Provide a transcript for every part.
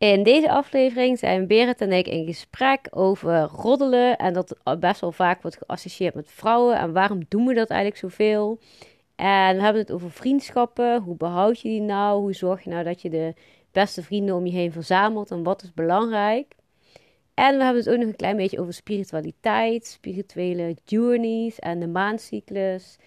In deze aflevering zijn Berit en ik in gesprek over roddelen en dat best wel vaak wordt geassocieerd met vrouwen en waarom doen we dat eigenlijk zoveel. En we hebben het over vriendschappen, hoe behoud je die nou, hoe zorg je nou dat je de beste vrienden om je heen verzamelt en wat is belangrijk. En we hebben het ook nog een klein beetje over spiritualiteit, spirituele journeys en de maancyclus.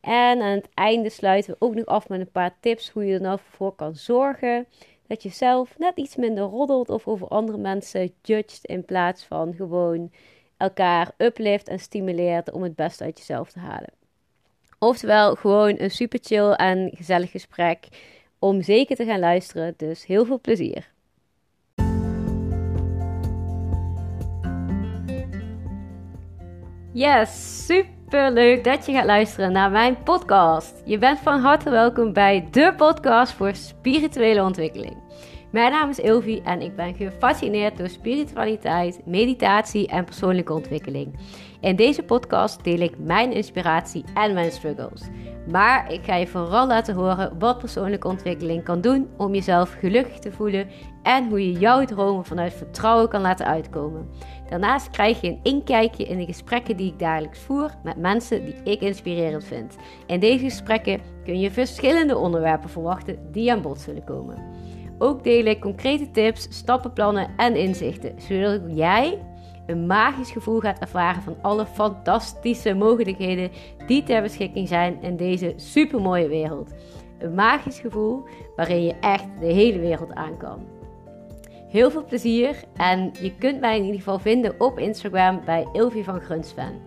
En aan het einde sluiten we ook nog af met een paar tips hoe je er nou voor kan zorgen dat je zelf net iets minder roddelt of over andere mensen judgt in plaats van gewoon elkaar uplift en stimuleert om het beste uit jezelf te halen. Oftewel gewoon een super chill en gezellig gesprek om zeker te gaan luisteren. Dus heel veel plezier. Yes, super leuk dat je gaat luisteren naar mijn podcast. Je bent van harte welkom bij de podcast voor spirituele ontwikkeling. Mijn naam is Ilvi en ik ben gefascineerd door spiritualiteit, meditatie en persoonlijke ontwikkeling. In deze podcast deel ik mijn inspiratie en mijn struggles. Maar ik ga je vooral laten horen wat persoonlijke ontwikkeling kan doen om jezelf gelukkig te voelen en hoe je jouw dromen vanuit vertrouwen kan laten uitkomen. Daarnaast krijg je een inkijkje in de gesprekken die ik dagelijks voer met mensen die ik inspirerend vind. In deze gesprekken kun je verschillende onderwerpen verwachten die aan bod zullen komen. Ook deel ik concrete tips, stappenplannen en inzichten, zodat jij een magisch gevoel gaat ervaren van alle fantastische mogelijkheden die ter beschikking zijn in deze supermooie wereld. Een magisch gevoel waarin je echt de hele wereld aan kan. Heel veel plezier en je kunt mij in ieder geval vinden op Instagram bij Ilvi van Grunsven.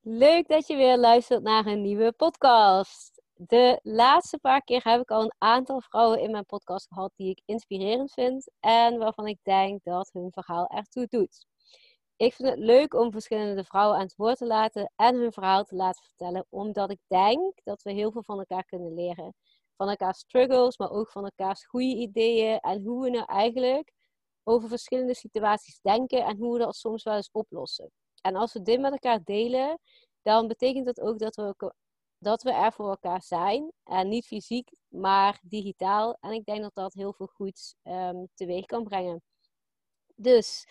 Leuk dat je weer luistert naar een nieuwe podcast. De laatste paar keer heb ik al een aantal vrouwen in mijn podcast gehad die ik inspirerend vind en waarvan ik denk dat hun verhaal ertoe doet. Ik vind het leuk om verschillende vrouwen aan het woord te laten en hun verhaal te laten vertellen, omdat ik denk dat we heel veel van elkaar kunnen leren. Van elkaars struggles, maar ook van elkaars goede ideeën en hoe we nou eigenlijk over verschillende situaties denken en hoe we dat soms wel eens oplossen. En als we dit met elkaar delen, dan betekent dat ook dat we, dat we er voor elkaar zijn. En niet fysiek, maar digitaal. En ik denk dat dat heel veel goeds um, teweeg kan brengen. Dus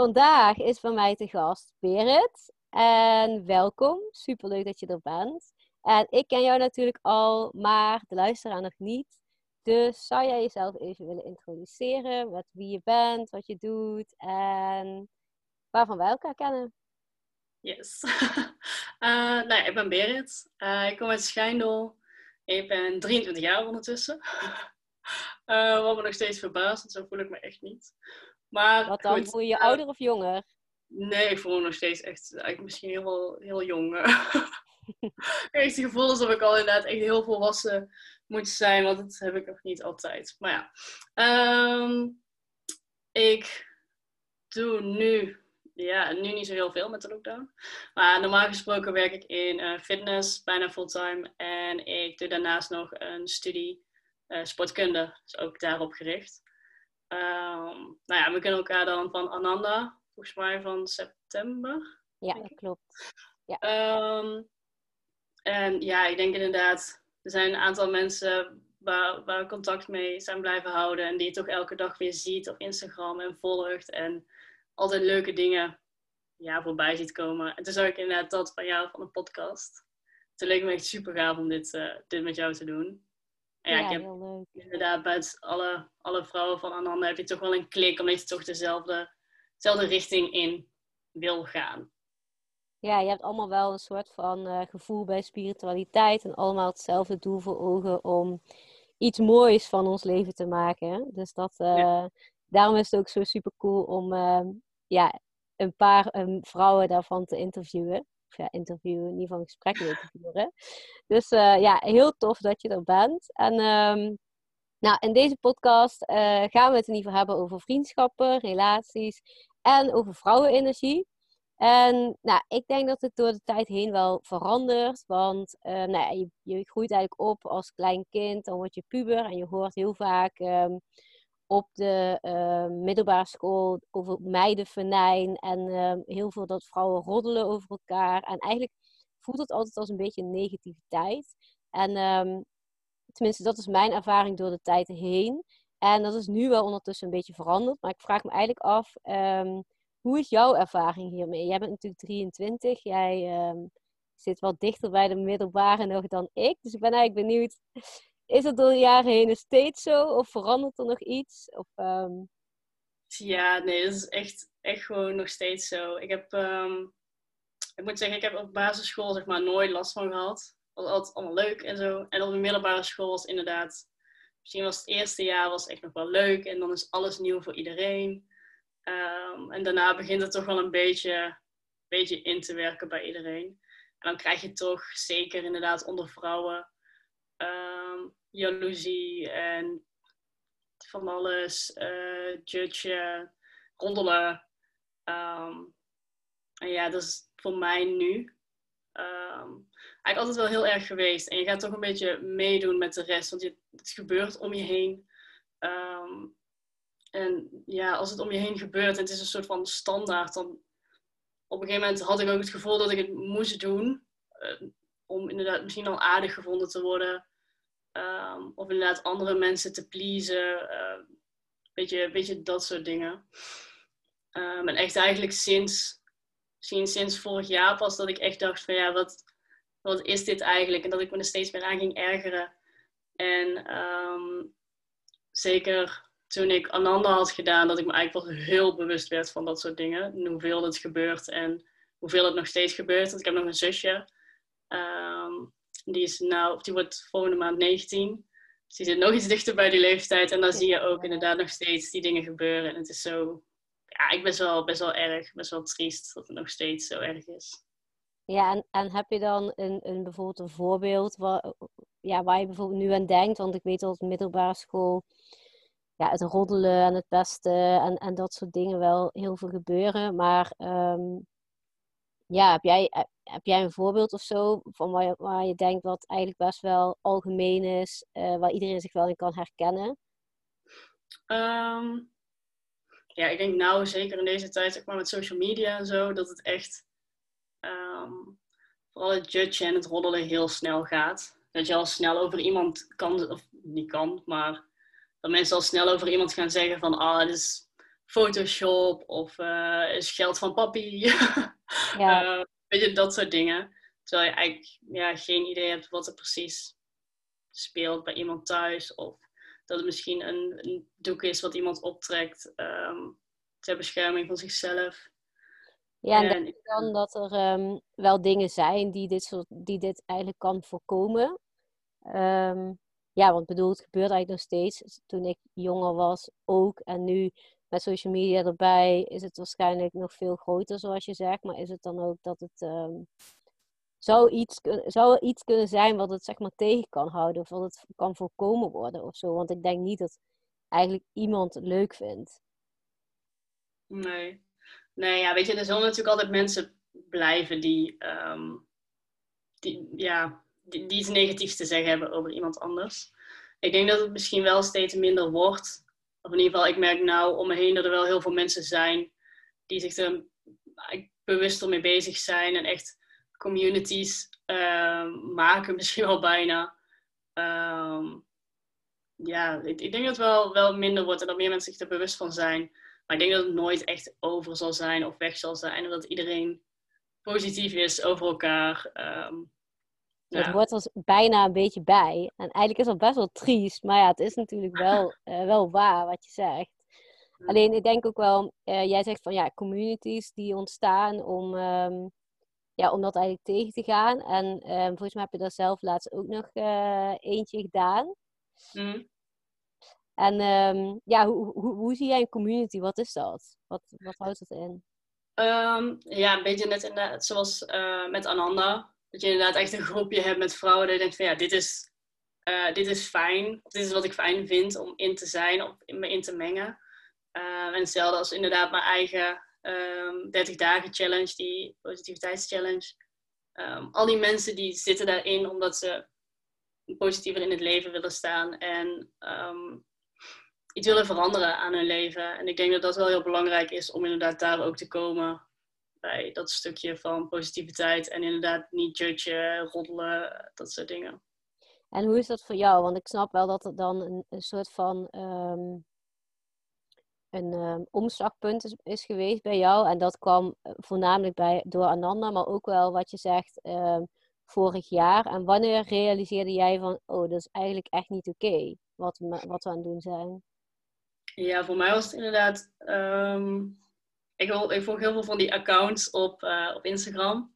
vandaag is bij mij te gast Berit. En welkom. Superleuk dat je er bent. En ik ken jou natuurlijk al, maar de luisteraar nog niet. Dus zou jij jezelf even willen introduceren? Met wie je bent, wat je doet en waarvan wij elkaar kennen? Yes. uh, nou ik ben Berit. Uh, ik kom uit Schijndel. Ik ben 23 jaar ondertussen. uh, wat me nog steeds verbaast, zo voel ik me echt niet. Maar, wat dan? voel je je ouder of jonger? Nee, ik voel me nog steeds echt eigenlijk misschien heel, heel jong. ik heb het gevoel alsof ik al inderdaad echt heel volwassen moet zijn, want dat heb ik nog niet altijd. Maar ja, um, ik doe nu ja, nu niet zo heel veel met de lockdown. Maar normaal gesproken werk ik in uh, fitness, bijna fulltime. En ik doe daarnaast nog een studie uh, sportkunde, dus ook daarop gericht. Um, nou ja, we kennen elkaar dan van Ananda, volgens mij van september. Ja, dat klopt. Ja. Um, en ja, ik denk inderdaad, er zijn een aantal mensen waar, waar we contact mee zijn blijven houden. En die je toch elke dag weer ziet op Instagram en volgt. En altijd leuke dingen ja, voorbij ziet komen. En toen zag ik inderdaad dat van jou van een podcast. Toen leek me echt super gaaf om dit, uh, dit met jou te doen. En ja, ja, ik heb heel leuk. inderdaad bij alle, alle vrouwen van Ananda heb je toch wel een klik, omdat je toch dezelfde, dezelfde richting in wil gaan. Ja, je hebt allemaal wel een soort van uh, gevoel bij spiritualiteit en allemaal hetzelfde doel voor ogen om iets moois van ons leven te maken. Dus dat, uh, ja. daarom is het ook zo super cool om ja, een paar um, vrouwen daarvan te interviewen. Of in ieder geval een gesprek mee te voeren. Dus uh, ja, heel tof dat je er bent. En um, nou, in deze podcast uh, gaan we het in ieder geval hebben over vriendschappen, relaties en over vrouwenenergie. En nou, ik denk dat het door de tijd heen wel verandert. Want uh, nou je, je, groeit eigenlijk op als klein kind, dan word je puber en je hoort heel vaak um, op de uh, middelbare school over meidenvenijn en uh, heel veel dat vrouwen roddelen over elkaar. En eigenlijk voelt het altijd als een beetje negativiteit. En ehm, tenminste, dat is mijn ervaring door de tijd heen. En dat is nu wel ondertussen een beetje veranderd. Maar ik vraag me eigenlijk af, ehm, hoe is jouw ervaring hiermee? Jij bent natuurlijk 23. Jij um, zit wat dichter bij de middelbare nog dan ik. Dus ik ben eigenlijk benieuwd, is het door de jaren heen steeds zo? Of verandert er nog iets? Of, Ja, nee, dat is echt, echt gewoon nog steeds zo. Ik heb, ik moet zeggen, ik heb op basisschool zeg maar nooit last van gehad was altijd allemaal leuk en zo. En op de middelbare school was inderdaad, misschien was het eerste jaar was echt nog wel leuk en dan is alles nieuw voor iedereen. Ehm, en daarna begint het toch wel een beetje, beetje in te werken bij iedereen. En dan krijg je toch zeker inderdaad onder vrouwen um, jaloezie en van alles, uh, judge, rondelen. Ehm, en ja, dat is voor mij nu um, eigenlijk altijd wel heel erg geweest. En je gaat toch een beetje meedoen met de rest, want je, het gebeurt om je heen. Ehm, en ja, als het om je heen gebeurt en het is een soort van standaard, dan op een gegeven moment had ik ook het gevoel dat ik het moest doen. Uh, om inderdaad misschien al aardig gevonden te worden. Um, of inderdaad andere mensen te pleasen. Uh, beetje, beetje dat soort dingen. Um, en echt eigenlijk sinds sinds vorig jaar pas dat ik echt dacht van ja, wat, wat is dit eigenlijk? En dat ik me er steeds meer aan ging ergeren. En ehm, zeker toen ik Ananda had gedaan, dat ik me eigenlijk wel heel bewust werd van dat soort dingen. Hoeveel het gebeurt en hoeveel het nog steeds gebeurt. Want ik heb nog een zusje. Ehm, die, is nou, die wordt volgende maand 19. Dus die zit nog iets dichter bij die leeftijd. En dan zie je ook inderdaad nog steeds die dingen gebeuren. En het is zo ja, ik ben wel, best wel erg, best wel triest dat het nog steeds zo erg is. Ja, en, en heb je dan een, een, bijvoorbeeld een voorbeeld waar, ja, waar je bijvoorbeeld nu aan denkt? Want ik weet dat middelbare school ja, het roddelen en het pesten en, en dat soort dingen wel heel veel gebeuren. Maar ehm, ja, heb jij, heb jij een voorbeeld of zo van waar je, waar je denkt wat eigenlijk best wel algemeen is, uh, waar iedereen zich wel in kan herkennen? Um, ja, ik denk nou zeker in deze tijd, zeg maar met social media en zo, dat het echt um, vooral het judgen en het roddelen heel snel gaat. Dat je al snel over iemand kan, of niet kan, maar dat mensen al snel over iemand gaan zeggen van, ah, dit is Photoshop of uh, is geld van papi. ja. uh, weet je, dat soort dingen. Terwijl je eigenlijk ja, geen idee hebt wat er precies speelt bij iemand thuis of dat het misschien een, een doek is wat iemand optrekt um, ter bescherming van zichzelf. Ja, en, denk je dan dat er ehm, wel dingen zijn die dit, soort, die dit eigenlijk kan voorkomen? Um, ja, want bedoel, het gebeurt eigenlijk nog steeds. Toen ik jonger was ook. En nu met social media erbij is het waarschijnlijk nog veel groter, zoals je zegt. Maar is het dan ook dat het zou, iets, zou iets kunnen zijn wat het zeg maar tegen kan houden of wat het kan voorkomen worden of zo? Want ik denk niet dat eigenlijk iemand het leuk vindt. Nee. Nee, ja, weet je, er zullen natuurlijk altijd mensen blijven die, ehm, die, ja, die, die, iets negatiefs te zeggen hebben over iemand anders. Ik denk dat het misschien wel steeds minder wordt. Of in ieder geval, ik merk nou om me heen dat er wel heel veel mensen zijn die zich er bewuster mee bezig zijn en echt communities ehm, maken, misschien wel bijna. Ehm, ja, ik, ik, denk dat het wel, wel minder wordt en dat meer mensen zich er bewust van zijn. Maar ik denk dat het nooit echt over zal zijn of weg zal zijn. En dat iedereen positief is over elkaar. Um, het hoort er bijna een beetje bij. En eigenlijk is dat best wel triest. Maar ja, het is natuurlijk wel, uh, wel waar wat je zegt. Alleen ik denk ook wel, uh, jij zegt van ja, communities die ontstaan om ja, om dat eigenlijk tegen te gaan. En uh, volgens mij heb je daar zelf laatst ook nog uh, eentje gedaan. Mm. En um, ja, hoe, hoe, hoe, zie jij een community? Wat is dat? Wat, wat houdt het in? Um, ja, een beetje net inderdaad zoals uh, met Ananda. Dat je inderdaad echt een groepje hebt met vrouwen. Dat je denkt van ja, dit is, dit is fijn. Dit is wat ik fijn vind om in te zijn, om me in te mengen. en hetzelfde als inderdaad mijn eigen um, ehm, 30 dagen challenge, die positiviteitschallenge. Um, al die mensen die zitten daarin omdat ze positiever in het leven willen staan en um, iets willen veranderen aan hun leven. En ik denk dat dat wel heel belangrijk is om inderdaad daar ook te komen. Bij dat stukje van positiviteit en inderdaad niet judgen, roddelen, dat soort dingen. En hoe is dat voor jou? Want ik snap wel dat er dan een, een soort van ehm, een um, omslagpunt is, is, geweest bij jou. En dat kwam eh, voornamelijk bij, door Ananda, maar ook wel wat je zegt um, vorig jaar. En wanneer realiseerde jij van, oh, dat is eigenlijk echt niet oké wat, wat we aan het doen zijn? Ja, voor mij was het inderdaad. Ik, ik volg heel veel van die accounts op, uh, op Instagram.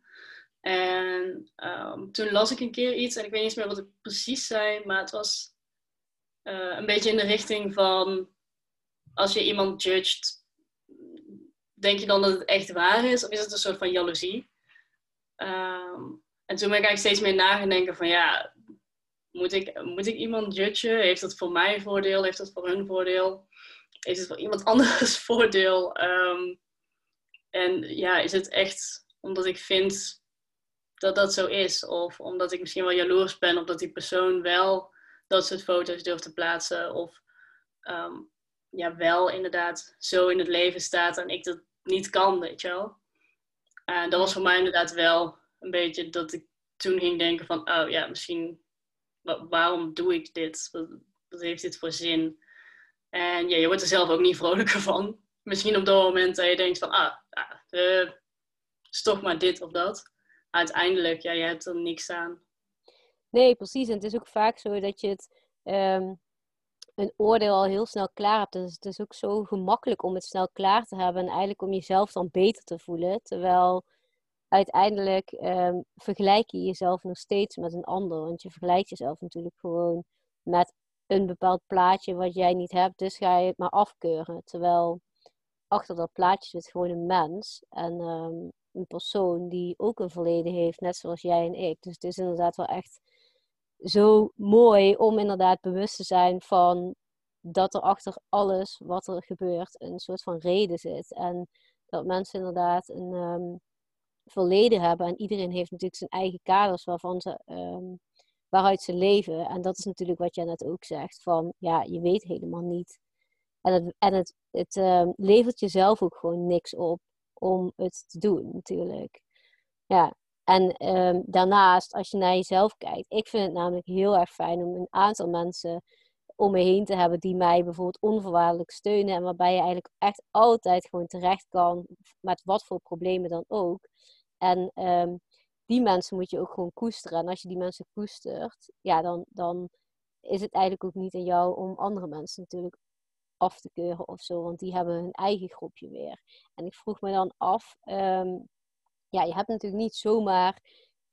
En um, toen las ik een keer iets, en ik weet niet meer wat het precies zei, maar het was uh, een beetje in de richting van als je iemand judgt, denk je dan dat het echt waar is, of is het een soort van jaloezie? Um, en toen ben ik eigenlijk steeds meer nagedenken van ja, moet ik, moet ik iemand judgen? Heeft dat voor mij voordeel? Heeft dat voor hun voordeel? Heeft het voor iemand anders voordeel? Um, en ja, is het echt omdat ik vind dat dat zo is. Of omdat ik misschien wel jaloers ben op dat die persoon wel dat soort foto's durft te plaatsen. Of um, ja, wel inderdaad zo in het leven staat en ik dat niet kan, weet je wel. En dat was voor mij inderdaad wel een beetje dat ik toen ging denken van, oh ja, misschien, waarom doe ik dit? Wat, wat heeft dit voor zin? En ja, je wordt er zelf ook niet vrolijker van. Misschien op dat moment dat je denkt van, ah, uh, is toch maar dit of dat uiteindelijk, ja, je hebt er niks aan. Nee, precies. En het is ook vaak zo dat je het um, een oordeel al heel snel klaar hebt. Dus het is ook zo gemakkelijk om het snel klaar te hebben en eigenlijk om jezelf dan beter te voelen. Terwijl uiteindelijk um, vergelijk je jezelf nog steeds met een ander. Want je vergelijkt jezelf natuurlijk gewoon met een bepaald plaatje wat jij niet hebt. Dus ga je het maar afkeuren. Terwijl achter dat plaatje zit gewoon een mens. En um, een persoon die ook een verleden heeft, net zoals jij en ik. Dus het is inderdaad wel echt zo mooi om inderdaad bewust te zijn van dat er achter alles wat er gebeurt een soort van reden zit. En dat mensen inderdaad een um, verleden hebben. En iedereen heeft natuurlijk zijn eigen kaders waarvan ze, um, waaruit ze leven. En dat is natuurlijk wat jij net ook zegt. Van ja, je weet helemaal niet. En het, en het, het um, levert jezelf ook gewoon niks op om het te doen, natuurlijk. Ja, en um, daarnaast, als je naar jezelf kijkt, ik vind het namelijk heel erg fijn om een aantal mensen om me heen te hebben die mij bijvoorbeeld onvoorwaardelijk steunen en waarbij je eigenlijk echt altijd gewoon terecht kan met wat voor problemen dan ook. En um, die mensen moet je ook gewoon koesteren. En als je die mensen koestert, ja, dan, dan is het eigenlijk ook niet aan jou om andere mensen natuurlijk af te keuren of zo, want die hebben hun eigen groepje weer. En ik vroeg me dan af, ehm, ja, je hebt natuurlijk niet zomaar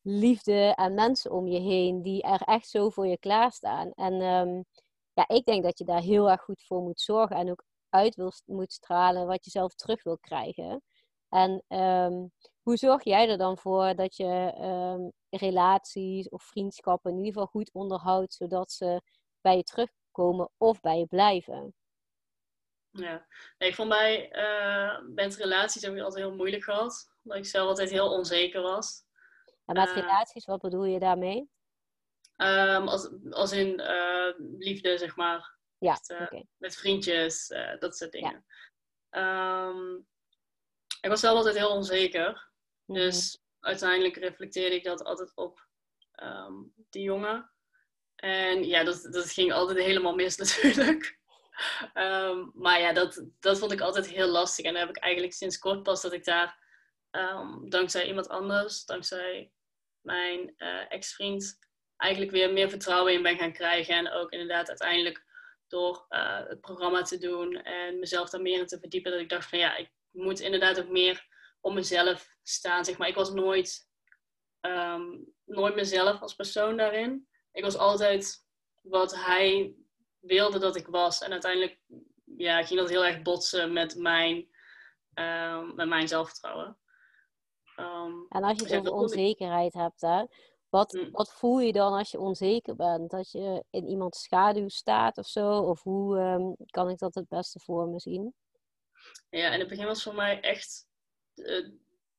liefde en mensen om je heen die er echt zo voor je klaarstaan. En um, ja, ik denk dat je daar heel erg goed voor moet zorgen en ook uit wil, moet stralen wat je zelf terug wil krijgen. En um, hoe zorg jij er dan voor dat je relaties of vriendschappen in ieder geval goed onderhoudt, zodat ze bij je terugkomen of bij je blijven? Ja, nee, voor mij uh, met relaties heb ik altijd heel moeilijk gehad. Omdat ik zelf altijd heel onzeker was. En met uh, relaties, wat bedoel je daarmee? Um, als, als in uh, liefde, zeg maar. Ja, met, okay. met vriendjes, dat soort dingen. Ja. Um, ik was zelf altijd heel onzeker. Mm -hmm. Dus uiteindelijk reflecteerde ik dat altijd op um, die jongen. En ja, dat, dat ging altijd helemaal mis natuurlijk. Um, maar ja, dat, dat vond ik altijd heel lastig. En dan heb ik eigenlijk sinds kort pas dat ik daar, um, dankzij iemand anders, dankzij mijn uh, ex-vriend, eigenlijk weer meer vertrouwen in ben gaan krijgen. En ook inderdaad uiteindelijk door uh, het programma te doen en mezelf daar meer in te verdiepen, dat ik dacht van ja, ik moet inderdaad ook meer op mezelf staan. Zeg maar. Ik was nooit, um, nooit mezelf als persoon daarin. Ik was altijd wat hij wilde dat ik was. En uiteindelijk ja, ging dat heel erg botsen met mijn, um, met mijn zelfvertrouwen. Um, en als je het over onzekerheid hebt, hè, wat, mm. wat voel je dan als je onzeker bent? Dat je in iemands schaduw staat of zo? Of hoe um, kan ik dat het beste voor me zien? Ja, in het begin was voor mij echt uh,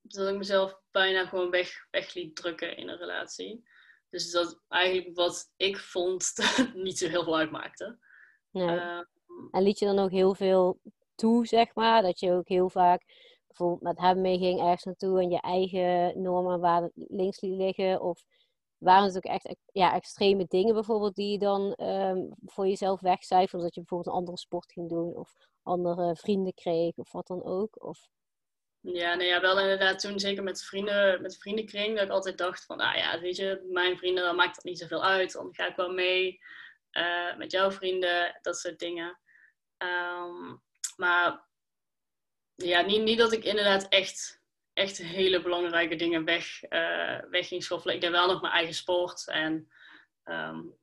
dat ik mezelf bijna gewoon weg, weg liet drukken in een relatie. Dus dat eigenlijk wat ik vond niet zo heel veel uitmaakte. Nee. Uh, en liet je dan ook heel veel toe, zeg maar? Dat je ook heel vaak bijvoorbeeld met hem meeging ergens naartoe en je eigen normen waar links liet liggen? Of waren het ook echt ja, extreme dingen bijvoorbeeld die je dan ehm, voor jezelf wegcijferde? Dat je bijvoorbeeld een andere sport ging doen of andere vrienden kreeg of wat dan ook? Of... Ja, nou ja, wel inderdaad toen zeker met vrienden, met vriendenkring, dat ik altijd dacht van, nou ja, weet je, mijn vrienden, dan maakt dat niet zoveel uit. Dan ga ik wel mee uh, met jouw vrienden, dat soort dingen. Um, maar ja, niet, niet dat ik inderdaad echt, echt hele belangrijke dingen weg, uh, weg ging schoffelen. Ik deed wel nog mijn eigen sport en um,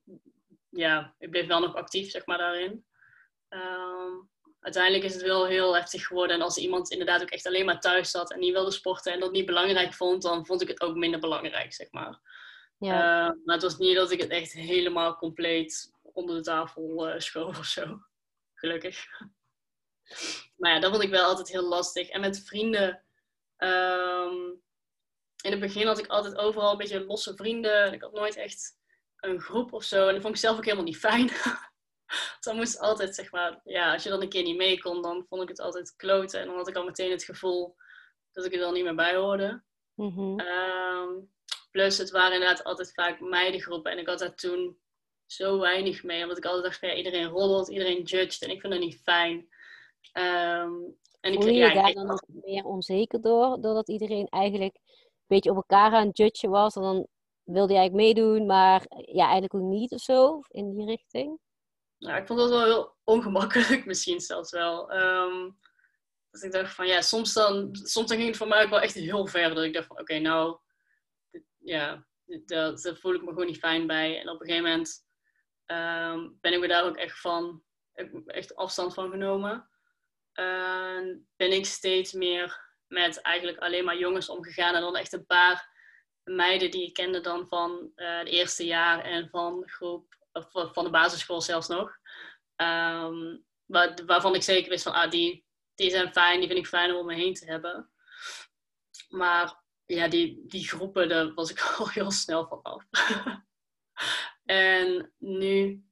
ja, ik bleef wel nog actief, zeg maar, daarin. Um, uiteindelijk is het wel heel heftig geworden. En als iemand inderdaad ook echt alleen maar thuis zat en niet wilde sporten en dat niet belangrijk vond, dan vond ik het ook minder belangrijk, zeg maar. Ja. Uh, maar het was niet dat ik het echt helemaal compleet onder de tafel uh, schoof of zo. Gelukkig. Maar ja, dat vond ik wel altijd heel lastig. En met vrienden. Um, in het begin had ik altijd overal een beetje losse vrienden. Ik had nooit echt een groep of zo. En dat vond ik zelf ook helemaal niet fijn. dan moest altijd, zeg maar, ja, als je dan een keer niet mee kon, dan vond ik het altijd kloten. En dan had ik al meteen het gevoel dat ik er dan niet meer bij hoorde. Mm plus, het waren inderdaad altijd vaak meidengroepen. En ik had daar toen zo weinig mee. Omdat ik altijd dacht van ja, iedereen roddelt, iedereen judgt. En ik vind dat niet fijn. Um, en Voel je ja, daar dan nog meer onzeker door? Doordat iedereen eigenlijk een beetje op elkaar aan het judgen was. En dan wilde je eigenlijk meedoen, maar ja, eigenlijk ook niet of zo. In die richting. Nou, ik vond dat wel heel ongemakkelijk misschien zelfs wel. Um, dus ik dacht van ja, soms dan, soms dan ging het voor mij ook wel echt heel ver. Dat ik dacht van oké, nou, ja, daar voel ik me gewoon niet fijn bij. En op een gegeven moment um, ben ik me daar ook echt van, echt afstand van genomen. Ben ik steeds meer met eigenlijk alleen maar jongens omgegaan en dan echt een paar meiden die ik kende dan van het eerste jaar en van groep, van de basisschool zelfs nog. Um, waar, waarvan ik zeker wist van, ah, die, die zijn fijn, die vind ik fijn om me heen te hebben. Maar ja, die, die groepen, daar was ik al heel snel van af. En nu,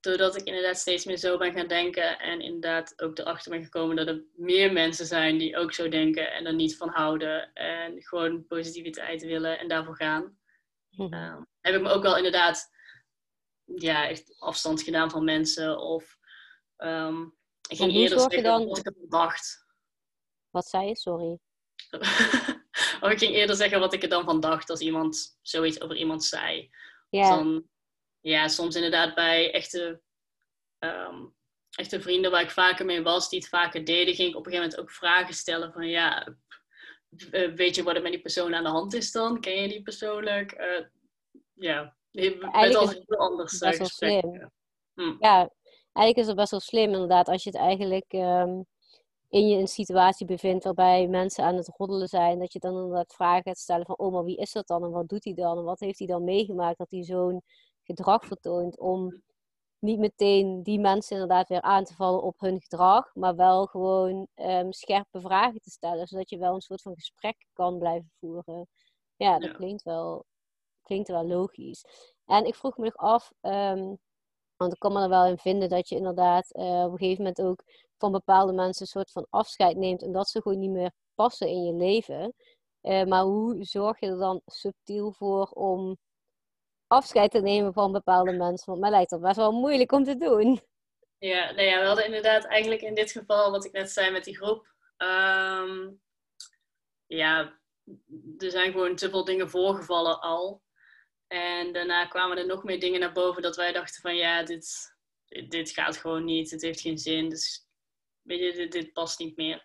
doordat ik inderdaad steeds meer zo ben gaan denken en inderdaad ook erachter ben gekomen dat er meer mensen zijn die ook zo denken en er niet van houden en gewoon positiviteit willen en daarvoor gaan, uh, heb ik me ook wel inderdaad ja, echt afstand gedaan van mensen of um, ik ging eerder zeggen dan... wat ik ervan dacht. Wat zei je? Sorry. of ik ging eerder zeggen wat ik er dan van dacht als iemand zoiets over iemand zei. Ja. Dan ja, soms inderdaad bij echte, um, echte vrienden waar ik vaker mee was, die het vaker deden, ging ik op een gegeven moment ook vragen stellen van ja, eh, weet je wat er met die persoon aan de hand is dan? Ken je die persoonlijk? Uh, ja, met al heel anders best wel slim. Hm. Ja, eigenlijk is het best wel slim inderdaad als je het eigenlijk um, in je een situatie bevindt waarbij mensen aan het roddelen zijn, dat je dan inderdaad vragen gaat stellen van oh, maar wie is dat dan en wat doet hij dan en wat heeft hij dan meegemaakt dat hij zo'n gedrag vertoont om niet meteen die mensen inderdaad weer aan te vallen op hun gedrag, maar wel gewoon um, scherpe vragen te stellen, zodat je wel een soort van gesprek kan blijven voeren. Ja, dat Klinkt, wel, klinkt wel logisch. En ik vroeg me nog af, um, want ik kan me er wel in vinden dat je inderdaad uh, op een gegeven moment ook van bepaalde mensen een soort van afscheid neemt en dat ze gewoon niet meer passen in je leven. Uh, maar hoe zorg je er dan subtiel voor om afscheid te nemen van bepaalde mensen. Want mij lijkt dat best wel moeilijk om te doen. Ja, nou ja, we hadden inderdaad eigenlijk in dit geval, wat ik net zei met die groep. Ehm, ja, er zijn gewoon te veel dingen voorgevallen al. En daarna kwamen er nog meer dingen naar boven dat wij dachten van ja, dit, dit gaat gewoon niet. Het heeft geen zin. Dus weet je, dit, past niet meer.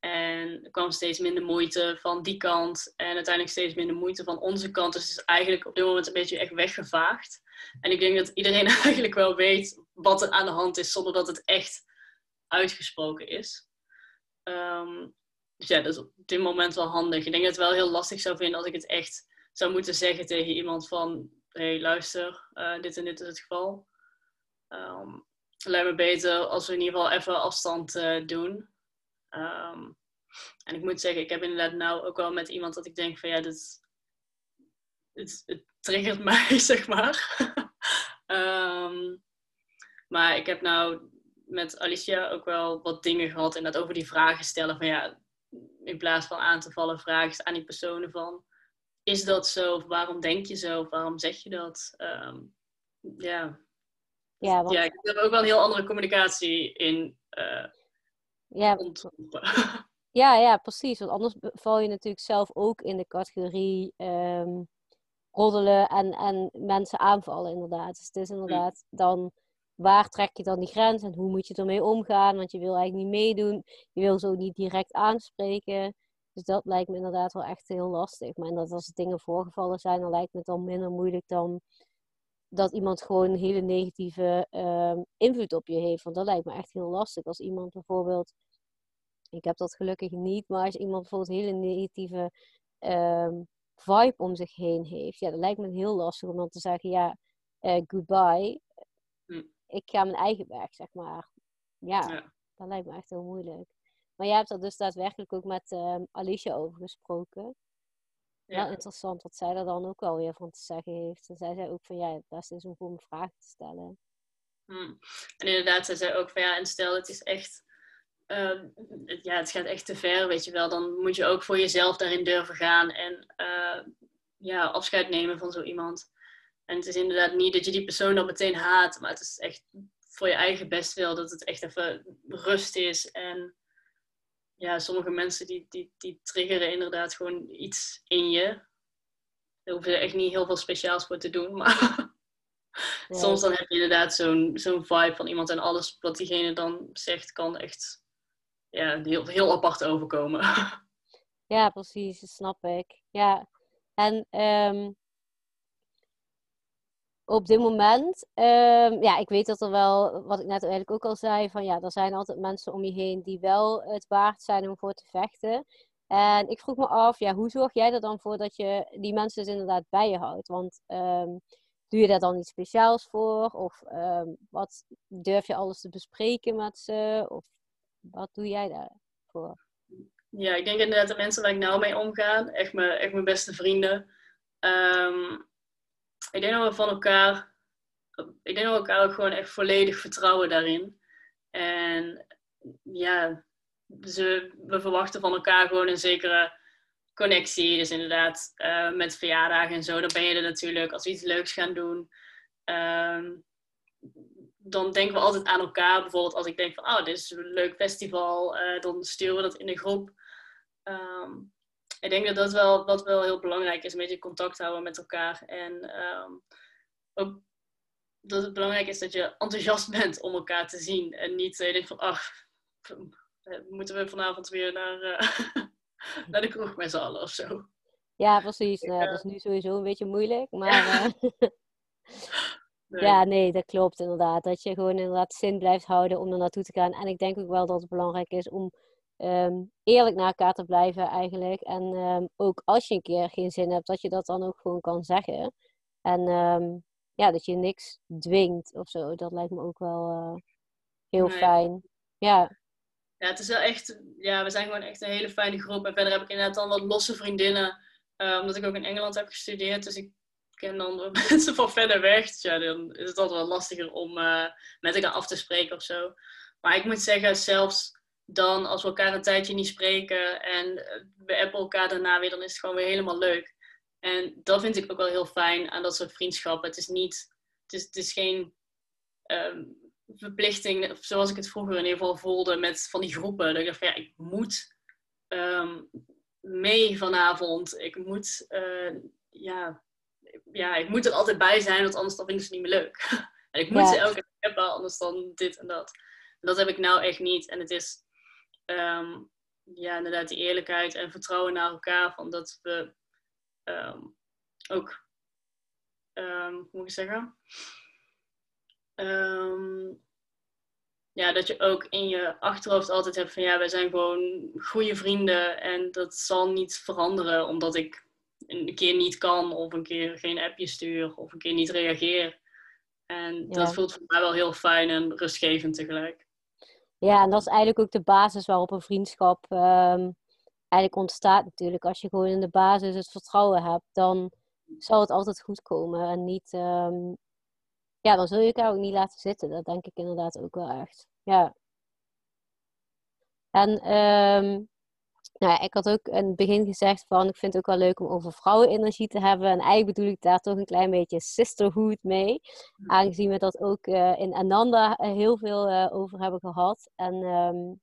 En er kwam steeds minder moeite van die kant. En uiteindelijk steeds minder moeite van onze kant. Dus het is eigenlijk op dit moment een beetje echt weggevaagd. En ik denk dat iedereen eigenlijk wel weet wat er aan de hand is, zonder dat het echt uitgesproken is. Um, dus ja, dat is op dit moment wel handig. Ik denk dat het wel heel lastig zou vinden als ik het echt zou moeten zeggen tegen iemand van... Hé, hey, luister, uh, dit en dit is het geval. Um, het lijkt me beter als we in ieder geval even afstand uh, doen. Um, en ik moet zeggen, ik heb inderdaad nou ook wel met iemand dat ik denk van ja, dit, het, het triggert mij, zeg maar. um, maar ik heb nou met Alicia ook wel wat dingen gehad. Inderdaad over die vragen stellen van ja, in plaats van aan te vallen, vragen aan die personen van, is dat zo? Of waarom denk je zo? Of waarom zeg je dat? Ehm, ja. Ja, want... ja, ik heb ook wel een heel andere communicatie in uh, ja, ja, ja, precies. Want anders val je natuurlijk zelf ook in de categorie um, roddelen en, en mensen aanvallen, inderdaad. Dus het is inderdaad dan waar trek je dan die grens en hoe moet je ermee omgaan? Want je wil eigenlijk niet meedoen, je wil zo niet direct aanspreken. Dus dat lijkt me inderdaad wel echt heel lastig. Maar dat als dingen voorgevallen zijn, dan lijkt me het dan minder moeilijk dan dat iemand gewoon een hele negatieve uh, invloed op je heeft. Want dat lijkt me echt heel lastig. Als iemand bijvoorbeeld, ik heb dat gelukkig niet, maar als iemand bijvoorbeeld een hele negatieve uh, vibe om zich heen heeft, ja, dat lijkt me heel lastig om dan te zeggen, ja, uh, goodbye. Hm. Ik ga mijn eigen weg, zeg maar. Ja, ja, dat lijkt me echt heel moeilijk. Maar jij hebt er dus daadwerkelijk ook met um, Alicia over gesproken. Ja. Wel interessant wat zij er dan ook wel weer van te zeggen heeft. En zij zei ook van ja, het beste is om gewoon vragen te stellen. Hmm. En inderdaad, zij zei ook van ja, en stel het is echt, uh, ja, het gaat echt te ver, weet je wel. Dan moet je ook voor jezelf daarin durven gaan en uh, ja, afscheid nemen van zo iemand. En het is inderdaad niet dat je die persoon dan meteen haat, maar het is echt voor je eigen bestwil dat het echt even rust is en ja, sommige mensen die, die, die triggeren inderdaad gewoon iets in je. Daar hoeven er echt niet heel veel speciaals voor te doen. Maar soms dan heb je inderdaad zo'n zo'n vibe van iemand en alles wat diegene dan zegt kan echt ja, heel, heel apart overkomen. Ja, precies, dat snap ik. Ja, en um, op dit moment, um, ja, ik weet dat er wel, wat ik net eigenlijk ook al zei, van ja, er zijn altijd mensen om je heen die wel het waard zijn om voor te vechten. En ik vroeg me af, ja, hoe zorg jij er dan voor dat je die mensen dus inderdaad bij je houdt? Want um, doe je daar dan iets speciaals voor? Of um, wat durf je alles te bespreken met ze? Of wat doe jij daarvoor? Ja, ik denk inderdaad de mensen waar ik nou mee omga, echt mijn, echt mijn beste vrienden. Ik denk dat we van elkaar, ik denk dat elkaar ook gewoon echt volledig vertrouwen daarin. En ja, ze, we verwachten van elkaar gewoon een zekere connectie. Dus inderdaad, uh, met verjaardagen en zo, dan ben je er natuurlijk. Als we iets leuks gaan doen, uh, dan denken we altijd aan elkaar. Bijvoorbeeld als ik denk van, oh, dit is een leuk festival, uh, dan sturen we dat in de groep. Um, ik denk dat dat wel, wat wel heel belangrijk is, een beetje contact houden met elkaar. En um, ook dat het belangrijk is dat je enthousiast bent om elkaar te zien. En niet dat je denkt van, ach, moeten we vanavond weer naar, uh, naar de kroeg met z'n allen of zo. Ja, precies. Dat is nu sowieso een beetje moeilijk. Maar uh, nee. ja, nee, dat klopt inderdaad. Dat je gewoon inderdaad zin blijft houden om er naartoe te gaan. En ik denk ook wel dat het belangrijk is om um, eerlijk naar elkaar te blijven eigenlijk. En um, ook als je een keer geen zin hebt, dat je dat dan ook gewoon kan zeggen. En um, ja, dat je niks dwingt of zo. Dat lijkt me ook wel uh, heel nee. fijn. Ja. Ja, het is wel echt, ja, we zijn gewoon echt een hele fijne groep. En verder heb ik inderdaad dan wat losse vriendinnen. Uh, omdat ik ook in Engeland heb gestudeerd. Dus ik ken dan mensen van verder weg. Dus ja, dan is het altijd wel lastiger om uh, met elkaar af te spreken of zo. Maar ik moet zeggen, zelfs dan als we elkaar een tijdje niet spreken en we appen elkaar daarna weer, dan is het gewoon weer helemaal leuk. En dat vind ik ook wel heel fijn aan dat soort vriendschappen. Het is niet, het is, het is geen um, verplichting, zoals ik het vroeger in ieder geval voelde met van die groepen. Dat ik dacht van ja, ik moet um, mee vanavond. Ik moet, uh, ja, ja, ik moet er altijd bij zijn, want anders dan vind ik ze niet meer leuk. en ik moet ja. ze elke keer hebben, anders dan dit en dat. En dat heb ik nou echt niet. En het is, um, ja, inderdaad die eerlijkheid en vertrouwen naar elkaar. Van dat we um, ook, um, hoe moet ik zeggen? ja, dat je ook in je achterhoofd altijd hebt van ja, wij zijn gewoon goede vrienden en dat zal niet veranderen omdat ik een keer niet kan of een keer geen appje stuur of een keer niet reageer. En ja. dat voelt voor mij wel heel fijn en rustgevend tegelijk. Ja, en dat is eigenlijk ook de basis waarop een vriendschap um, eigenlijk ontstaat natuurlijk. Als je gewoon in de basis het vertrouwen hebt, dan zal het altijd goed komen. En niet, um, ja, dan zul je elkaar ook niet laten zitten. Dat denk ik inderdaad ook wel echt. Ja. En um, Nou ja, ik had ook in het begin gezegd van ik vind het ook wel leuk om over vrouwenenergie te hebben. En eigenlijk bedoel ik daar toch een klein beetje sisterhood mee. Aangezien we dat ook uh, in Ananda heel veel uh, over hebben gehad. En um,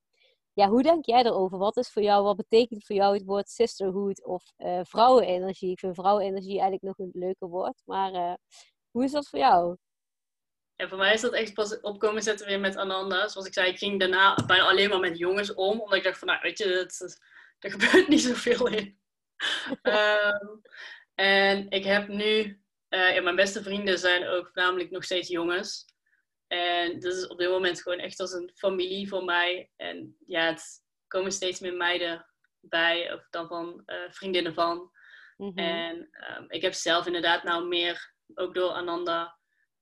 ja, hoe denk jij erover? Wat is voor jou, wat betekent voor jou het woord sisterhood of uh, vrouwenenergie? Ik vind vrouwenenergie eigenlijk nog een leuker woord. Maar hoe is dat voor jou? En voor mij is dat echt pas opkomen zetten weer met Ananda. Zoals ik zei, ik ging daarna bijna alleen maar met jongens om. Omdat ik dacht van, nou weet je, het, er gebeurt niet zoveel in. um, en ik heb nu, uh, ja, mijn beste vrienden zijn ook namelijk nog steeds jongens. En dat is op dit moment gewoon echt als een familie voor mij. En ja, het komen steeds meer meiden bij, of dan van uh, vriendinnen van. Mm -hmm. En um, ik heb zelf inderdaad nou meer, ook door Ananda,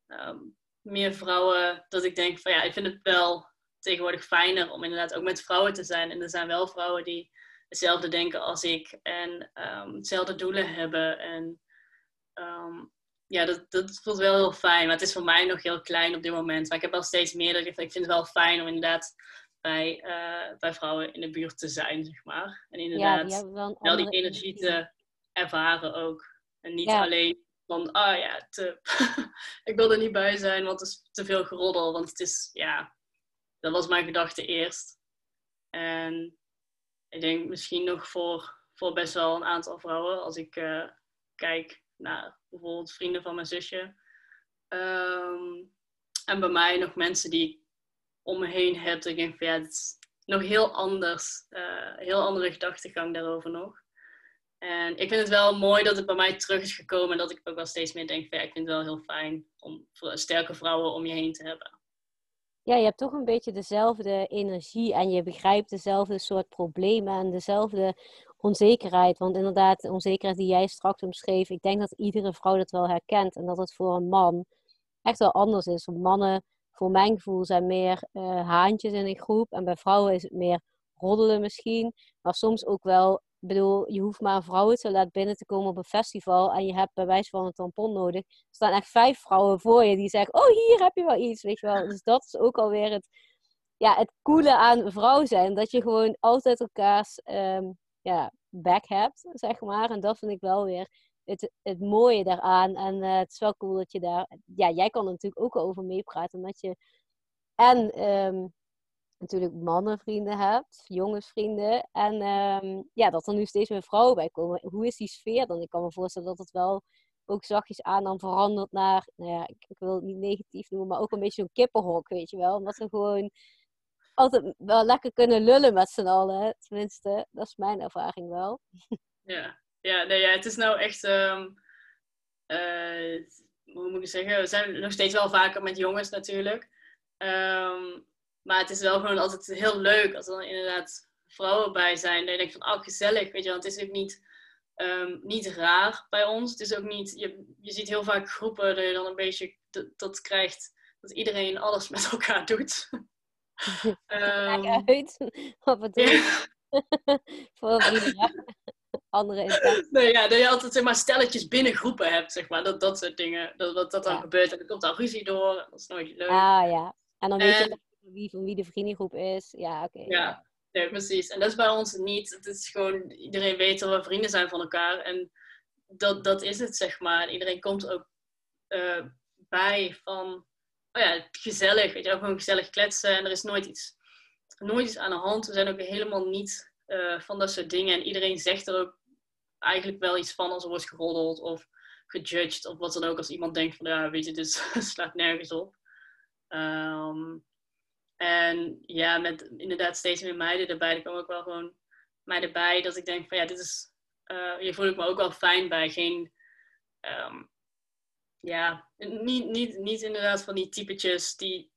um, meer vrouwen, dat ik denk van ja, ik vind het wel tegenwoordig fijner om inderdaad ook met vrouwen te zijn. En er zijn wel vrouwen die hetzelfde denken als ik en um, hetzelfde doelen hebben. En um, ja, dat, dat voelt wel heel fijn. Maar het is voor mij nog heel klein op dit moment. Maar ik heb wel steeds meer dat ik, ik vind het wel fijn om inderdaad bij, uh, bij vrouwen in de buurt te zijn, zeg maar. En inderdaad ja, die wel, wel, die energie te ervaren ook. En niet ja. alleen van, ah ja, te, ik wil er niet bij zijn, want het is te veel geroddel. Want het is, ja, dat was mijn gedachte eerst. En ik denk misschien nog voor, voor best wel een aantal vrouwen. Als ik uh, kijk naar bijvoorbeeld vrienden van mijn zusje. Um, en bij mij nog mensen die ik om me heen heb. Ik denk van ja, het is nog heel anders. Uh, heel andere gedachtegang daarover nog. En ik vind het wel mooi dat het bij mij terug is gekomen. En dat ik ook wel steeds meer denk van ja, ik vind het wel heel fijn om sterke vrouwen om je heen te hebben ja, je hebt toch een beetje dezelfde energie en je begrijpt dezelfde soort problemen en dezelfde onzekerheid. Want inderdaad, de onzekerheid die jij straks omschreef, ik denk dat iedere vrouw dat wel herkent en dat het voor een man echt wel anders is. Want mannen, voor mijn gevoel, zijn meer uh, haantjes in een groep en bij vrouwen is het meer roddelen misschien, maar soms ook wel ik bedoel, je hoeft maar een laten binnen te komen op een festival en je hebt bij wijze van een tampon nodig. Er staan echt vijf vrouwen voor je die zeggen, oh hier heb je wel iets, weet je wel. Dus dat is ook alweer het, ja, het coole aan vrouw zijn. Dat je gewoon altijd elkaars um, ja, back hebt, zeg maar. En dat vind ik wel weer het, het mooie daaraan. En uh, het is wel cool dat je daar, ja, jij kan er natuurlijk ook over meepraten. Omdat je en um, natuurlijk mannenvrienden hebt, jongensvrienden. En um, ja, dat er nu steeds meer vrouwen bij komen. Hoe is die sfeer dan? Ik kan me voorstellen dat het wel ook zachtjes aan dan verandert naar, nou ja, ik, wil het niet negatief noemen, maar ook een beetje zo'n kippenhok, weet je wel. Omdat ze gewoon altijd wel lekker kunnen lullen met z'n allen. Tenminste, dat is mijn ervaring wel. Ja, ja, nee, ja het is nou echt, um, uh, hoe moet ik zeggen, we zijn nog steeds wel vaker met jongens natuurlijk. Um, maar het is wel gewoon altijd heel leuk als er dan inderdaad vrouwen bij zijn. Dat je denkt van, oh gezellig, weet je Want het is ook niet, um, niet raar bij ons. Het is ook niet, je, je ziet heel vaak groepen dat je dan een beetje dat krijgt dat iedereen alles met elkaar doet. um, uit. Wat bedoel je? Voor andere. Nee, ja, dat je altijd zeg maar, stelletjes binnen groepen hebt, zeg maar. Dat, dat soort dingen. Dat dat, dat dan ja. gebeurt. En dan komt dan ruzie door. Dat is nooit leuk. Ah ja. En dan weet je wie van wie de vriendengroep is. Ja, oké. Ja, nee, precies. En dat is bij ons niet. Het is gewoon, iedereen weet dat we vrienden zijn van elkaar. En dat, dat is het, zeg maar. Iedereen komt ook uh, bij van, oh ja, gezellig. Weet je, ook gewoon gezellig kletsen. En er is nooit iets, nooit iets aan de hand. We zijn ook helemaal niet uh, van dat soort dingen. En iedereen zegt er ook eigenlijk wel iets van als er wordt geroddeld of gejudged of wat dan ook. Als iemand denkt van, ja, weet je, dit slaat nergens op. Um, en ja, met inderdaad steeds meer meiden erbij. Er komen ook wel gewoon meiden bij dat ik denk van ja, dit is, uh, hier voel ik me ook wel fijn bij. Geen, um, ja, niet, niet, niet inderdaad van die typetjes die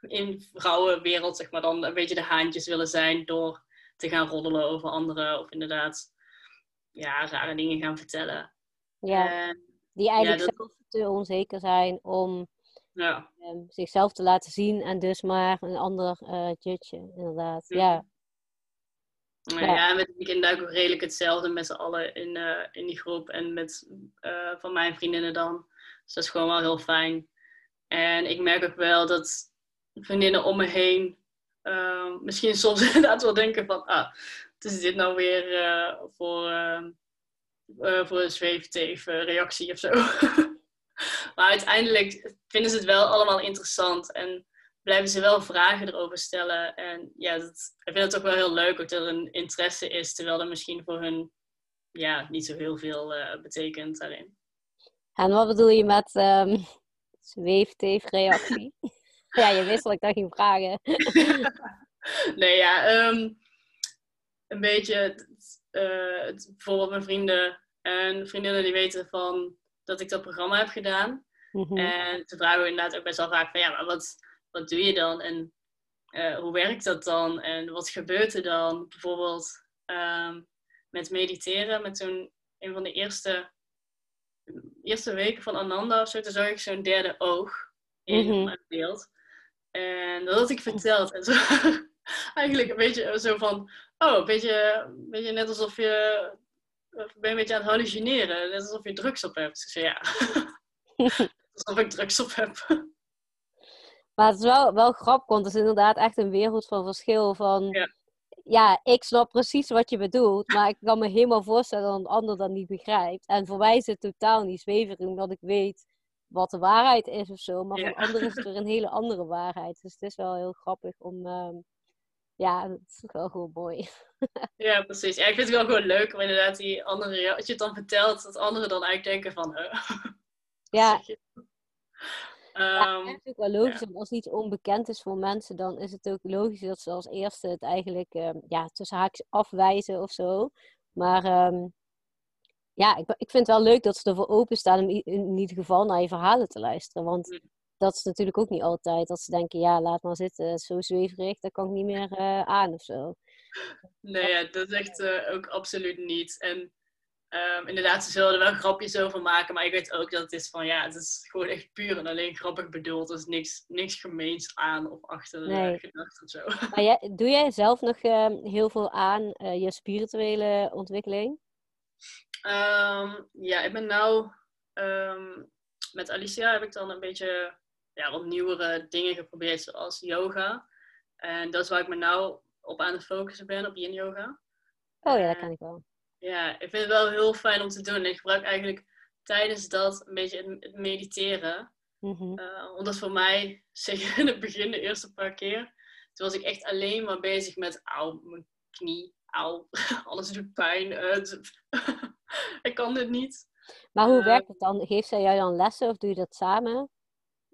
in vrouwenwereld zeg maar dan een beetje de haantjes willen zijn door te gaan roddelen over anderen of inderdaad ja, rare dingen gaan vertellen. Ja, die eigenlijk ja, zelf te onzeker zijn om ja. Um, zichzelf te laten zien en dus maar een ander uh, inderdaad. Ja. Ja, ja. ja met ik ook redelijk hetzelfde met z'n allen in, uh, in die groep en met uh, van mijn vriendinnen dan. Dus dat is gewoon wel heel fijn. En ik merk ook wel dat vriendinnen om me heen misschien soms inderdaad wel denken van, ah, is dit nou weer voor, uh, voor een zweefteef reactie of zo. maar uiteindelijk vinden ze het wel allemaal interessant en blijven ze wel vragen erover stellen. En ja, dat, ik vind het toch wel heel leuk dat er een interesse is, terwijl er misschien voor hun ja, niet zo heel veel betekent daarin. En wat bedoel je met um, zweefteef-reactie? ja, je wist dat ik dat ging vragen. nee, ja, ehm, een beetje, uh, bijvoorbeeld mijn vrienden en vriendinnen die weten van dat ik dat programma heb gedaan. Mhm. En ze vragen we inderdaad ook best wel vaak van, ja, maar wat, wat doe je dan? En uh, hoe werkt dat dan? En wat gebeurt er dan? Bijvoorbeeld um, met mediteren, met zo'n een van de eerste eerste weken van Ananda of zo, toen zag ik zo'n derde oog in mm mijn beeld. En dat had ik verteld. En zo, eigenlijk een beetje zo van, oh, een beetje, een beetje net alsof je, ben je een beetje aan het hallucineren. Net alsof je drugs op hebt. Ik zei, ja, alsof ik drugs op heb. Maar het is wel, wel grappig, want het is inderdaad echt een wereld van verschil. Van, ja ja, ik snap precies wat je bedoelt, maar ik kan me helemaal voorstellen dat een ander dat niet begrijpt. En voor mij is het totaal niet zweverig, omdat ik weet wat de waarheid is of zo. Maar voor anderen is er een hele andere waarheid. Dus het is wel heel grappig om. Uh, ja, het is wel gewoon mooi. ja, precies. Ja, ik vind het wel gewoon leuk om inderdaad die andere. Als je het dan vertelt, dat anderen dan eigenlijk denken van. ja. ja, het is ook wel logisch. Ja. Als iets onbekend is voor mensen, dan is het ook logisch dat ze als eerste het eigenlijk um, ja, tussen haakjes afwijzen of zo. Maar um, ja, ik, ik vind het wel leuk dat ze ervoor openstaan om in ieder geval naar je verhalen te luisteren. Want mm. Dat is natuurlijk ook niet altijd. Dat ze denken, ja, laat maar zitten, zo zweverig, dat kan ik niet meer uh, aan of zo. Nee, ja, dat is echt uh, ook absoluut niet. En Um, inderdaad, ze zullen er wel grapjes over maken, maar ik weet ook dat het is van ja, het is gewoon echt puur en alleen grappig bedoeld. Er is niks, niks gemeens aan of achter nee. gedacht of zo. Maar jij, doe jij zelf nog uh, heel veel aan uh, je spirituele ontwikkeling? Um, ja, ik ben nou um, met Alicia heb ik dan een beetje ja, wat nieuwere dingen geprobeerd, zoals yoga. En dat is waar ik me nou op aan het focussen ben, op yin yoga. Oh ja, dat kan ik wel. Ja, ik vind het wel heel fijn om te doen. Ik gebruik eigenlijk tijdens dat een beetje het mediteren. Mm omdat voor mij, zeker in het begin, de eerste paar keer, toen was ik echt alleen maar bezig met, auw, mijn knie, auw, alles doet pijn. ik kan dit niet. Maar hoe uh, werkt het dan? Geeft zij jou dan lessen of doe je dat samen?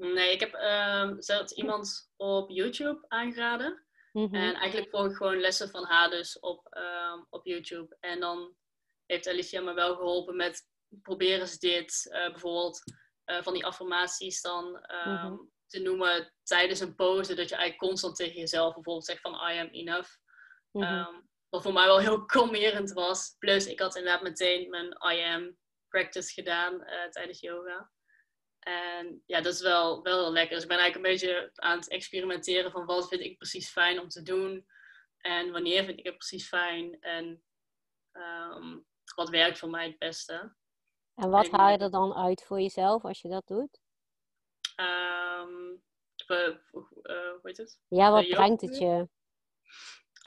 Nee, ik heb uh, zelfs iemand op YouTube aangeraden. Mm En eigenlijk volg ik gewoon lessen van haar dus op, um, op YouTube. En dan heeft Alicia me wel geholpen met proberen ze dit uh, bijvoorbeeld uh, van die affirmaties dan um, mm-hmm. te noemen tijdens een pose. Dat je eigenlijk constant tegen jezelf bijvoorbeeld zegt van I am enough. Um, wat voor mij wel heel kalmerend was. Plus ik had inderdaad meteen mijn I am practice gedaan uh, tijdens yoga. En ja, dat is wel, wel heel lekker. Dus ik ben eigenlijk een beetje aan het experimenteren van wat vind ik precies fijn om te doen. En wanneer vind ik het precies fijn. En um, wat werkt voor mij het beste. En wat haal je er dan uit voor jezelf als je dat doet? Um, uh, hoe heet het? Ja, wat brengt het je?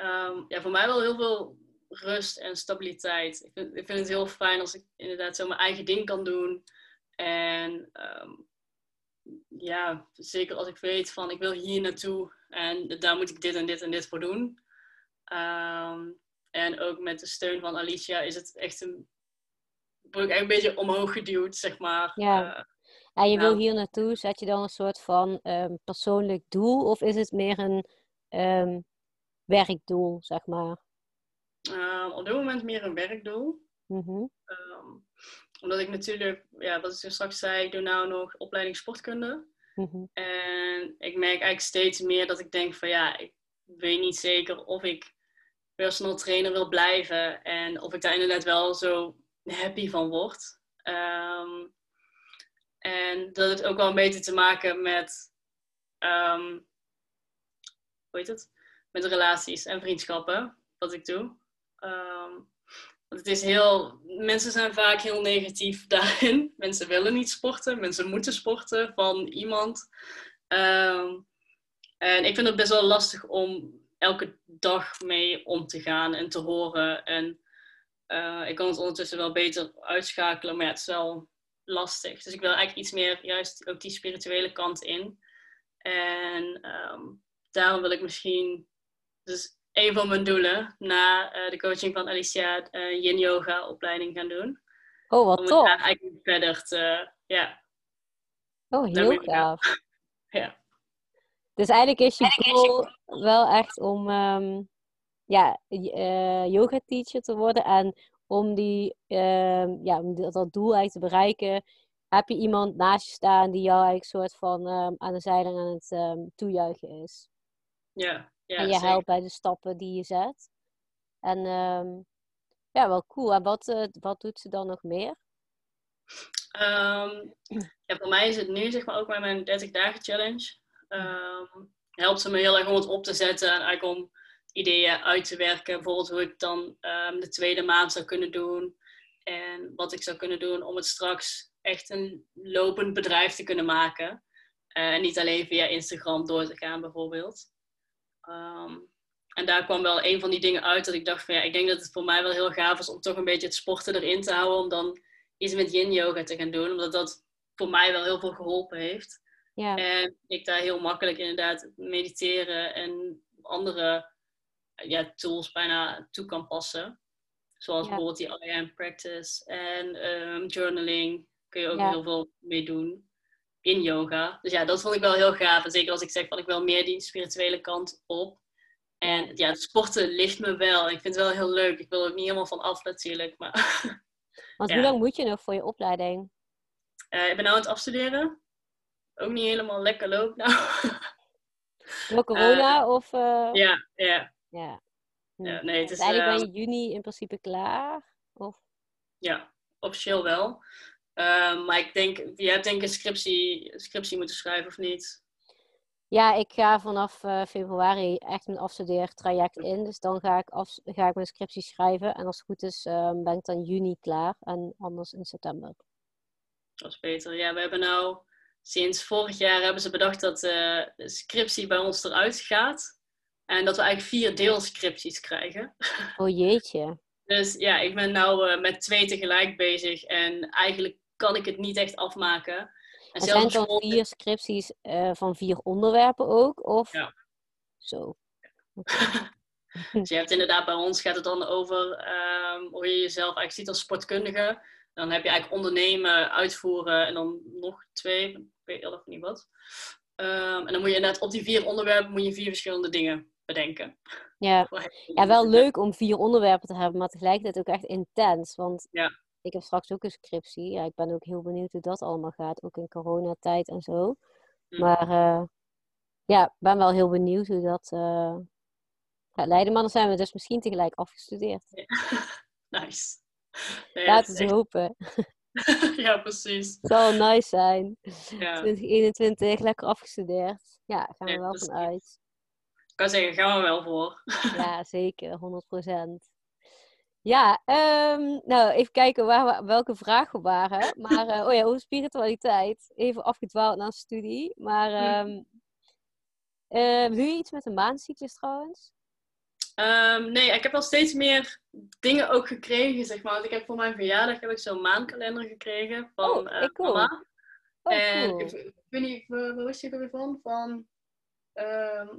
Um, ja, voor mij wel heel veel rust en stabiliteit. Ik vind, ik vind het heel fijn als ik inderdaad zo mijn eigen ding kan doen. En um, ja, zeker als ik weet van ik wil hier naartoe en daar moet ik dit en dit en dit voor doen. Um, en ook met de steun van Alicia is het echt een. word ik echt een beetje omhoog geduwd, zeg maar. Ja. Uh, en je wil hier naartoe, zet je dan een soort van um, persoonlijk doel? Of is het meer een um, werkdoel, zeg maar? Op dit moment meer een werkdoel. Mm -hmm. Omdat ik natuurlijk, ja, wat ik zo straks zei, ik doe nou nog opleiding sportkunde. Mm -hmm. En ik merk eigenlijk steeds meer dat ik denk van ja, ik weet niet zeker of ik personal trainer wil blijven. En of ik daar inderdaad wel zo happy van word. Um, en dat het ook wel een beetje te maken met, um, hoe heet het? Met relaties en vriendschappen, wat ik doe. Um, het is heel, mensen zijn vaak heel negatief daarin. Mensen willen niet sporten, mensen moeten sporten van iemand. en ik vind het best wel lastig om elke dag mee om te gaan en te horen. En eh, ik kan het ondertussen wel beter uitschakelen, maar ja, het is wel lastig. Dus ik wil eigenlijk iets meer juist ook die spirituele kant in. En ehm, daarom wil ik misschien, dus een van mijn doelen na eh, de coaching van Alicia, uh, yin yoga opleiding gaan doen. Oh, wat Om tof. het daar eigenlijk verder te, ja. Oh, heel gaaf. Ja. Dus eigenlijk is je goal wel echt om ehm, ja, eh, yoga teacher te worden. En om, die, ehm, ja, om dat, dat doel eigenlijk te bereiken, heb je iemand naast je staan die jou eigenlijk soort van ehm, aan de zijlijn aan het ehm, toejuichen is. Ja, ja, en je zeker. helpt bij de stappen die je zet. En ehm, ja, wel cool. En wat, eh, wat doet ze dan nog meer? Ehm, ja, voor mij is het nu zeg maar ook bij mijn 30 dagen challenge. ehm, helpt ze me heel erg om het op te zetten en eigenlijk om ideeën uit te werken. Bijvoorbeeld hoe ik dan de tweede maand zou kunnen doen. En wat ik zou kunnen doen om het straks echt een lopend bedrijf te kunnen maken. Eh, En niet alleen via Instagram door te gaan bijvoorbeeld. Ehm, en daar kwam wel een van die dingen uit dat ik dacht van ja, ik denk dat het voor mij wel heel gaaf is om toch een beetje het sporten erin te houden. Om dan iets met yin yoga te gaan doen. Omdat dat voor mij wel heel veel geholpen heeft. Ja, En ik daar heel makkelijk inderdaad mediteren en andere ja, tools bijna toe kan passen. Zoals Ja. bijvoorbeeld die I am practice en ehm, journaling. Kun je ook Ja. heel veel mee doen in yoga. Dus ja, dat vond ik wel heel gaaf. En zeker als ik zeg van ik wil meer die spirituele kant op. En ja, het sporten ligt me wel. Ik vind het wel heel leuk. Ik wil er ook niet helemaal van af natuurlijk. Maar want ja. hoe lang moet je nog voor je opleiding? eh, ik ben nou aan het afstuderen. Ook niet helemaal lekker loopt nou. Door corona of... eh, ja, ja. ja. Hm. Ja, nee, het Dus is, eigenlijk eh, ben je juni in principe klaar? Of... Ja, officieel wel. Ehm, maar ik denk, je hebt denk ik een scriptie, scriptie moeten schrijven of niet? Ja, ik ga vanaf eh, februari echt mijn afstudeertraject in. Dus dan ga ik, af, ga ik mijn scriptie schrijven. En als het goed is, ehm, ben ik dan juni klaar. En anders in september. Dat is beter. Ja, we hebben nou sinds vorig jaar hebben ze bedacht dat eh, de scriptie bij ons eruit gaat. En dat we eigenlijk vier deelscripties krijgen. Oh jeetje. Dus ja, ik ben nou eh, met twee tegelijk bezig. En eigenlijk kan ik het niet echt afmaken. En zijn het dan vier scripties eh, van vier onderwerpen ook? Of... Ja. Zo. Dus je hebt inderdaad bij ons gaat het dan over ehm, hoe je jezelf eigenlijk ziet als sportkundige. Dan heb je eigenlijk ondernemen, uitvoeren en dan nog twee, ik weet niet wat. Ehm, en dan moet je inderdaad op die vier onderwerpen moet je vier verschillende dingen bedenken. Ja. ja, wel leuk om vier onderwerpen te hebben, maar tegelijkertijd ook echt intens. Want Ja. Ik heb straks ook een scriptie. Ja, ik ben ook heel benieuwd hoe dat allemaal gaat, ook in coronatijd en zo. Hm. Maar eh, ja, ik ben wel heel benieuwd hoe dat gaat leiden. Maar dan zijn we dus misschien tegelijk afgestudeerd. Nice. Nee, Laten we hopen. ja, precies. Het zal nice zijn. Ja. 2021 lekker afgestudeerd. Ja, daar gaan we wel precies. van uit. Ik kan zeggen, gaan we wel voor. Ja, zeker, 100%. Ja, ehm, nou even kijken waar we, welke vragen waren. Maar, eh, oh ja, over spiritualiteit. Even afgedwaald naar studie. Maar ehm, eh, doe je iets met de maandcyclus trouwens? Ehm, nee, ik heb wel steeds meer dingen ook gekregen, zeg maar. Want ik heb voor mijn verjaardag heb ik zo'n maankalender gekregen van Oh, eh, ik ook. mama. Oh, en cool. ik, ik weet niet, waar wist je er weer van? Van, ehm,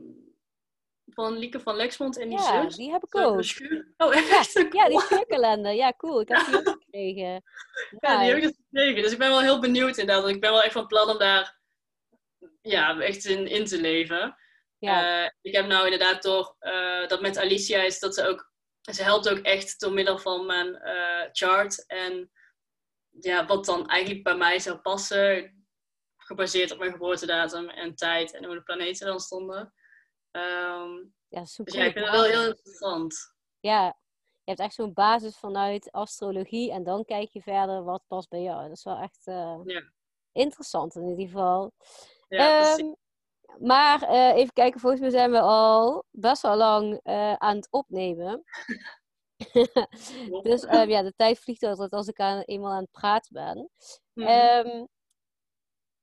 van Lieke van Lexmond en die Ja, zus. die heb ik ook. schuur- Oh, echt? Ja, die scheurkalender. Ja, cool. Ik heb die ook gekregen. Ja, die heb ik dus gekregen. Dus ik ben wel heel benieuwd inderdaad. Ik ben wel echt van plan om daar ja, echt in, in te leven. Ja, Eh, ik heb nou inderdaad door eh, dat met Alicia is dat ze ook, ze helpt ook echt door middel van mijn eh, chart en ja, wat dan eigenlijk bij mij zou passen, gebaseerd op mijn geboortedatum en tijd en hoe de planeten dan stonden. Ehm, ja, super. dus ja, ik vind het wel heel interessant. Ja, je hebt echt zo'n basis vanuit astrologie en dan kijk je verder wat past bij jou. Dat is wel echt eh, Ja. interessant in ieder geval. Ja. Ehm, maar eh, even kijken, volgens mij zijn we al best wel lang eh, aan het opnemen. dus eh, ja, de tijd vliegt altijd als ik aan, eenmaal aan het praten ben. Mhm. Ehm,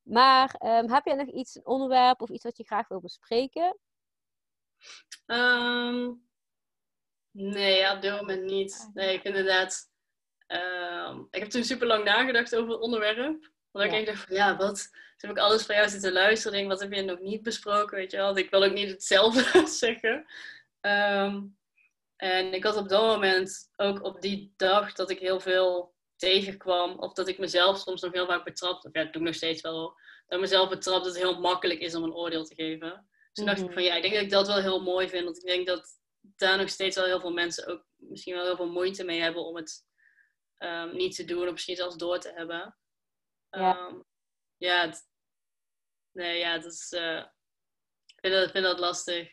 maar ehm, heb jij nog iets, een onderwerp of iets wat je graag wil bespreken? Ehm, nee, ja, op dit moment niet. Nee, ik inderdaad... Ehm, ik heb toen super lang nagedacht over het onderwerp. Omdat ik dacht van, ja, wat... Toen heb ik alles van jou zitten luisteren. Denk, wat heb je nog niet besproken, weet je wel? Ik wil ook niet hetzelfde zeggen. Ehm, en ik had op dat moment, ook op die dag, dat ik heel veel tegenkwam. Of dat ik mezelf soms nog heel vaak betrapte. Of ja, dat doe ik nog steeds wel. Dat ik mezelf betrap dat het heel makkelijk is om een oordeel te geven. Dus toen dacht ik mhm. van ja, ik denk dat ik dat wel heel mooi vind. Want ik denk dat daar nog steeds wel heel veel mensen ook misschien wel heel veel moeite mee hebben om het um, niet te doen. Of misschien zelfs door te hebben. Ja, um, ja, het, nee, ja, dat is, uh, ik vind dat, vind dat lastig.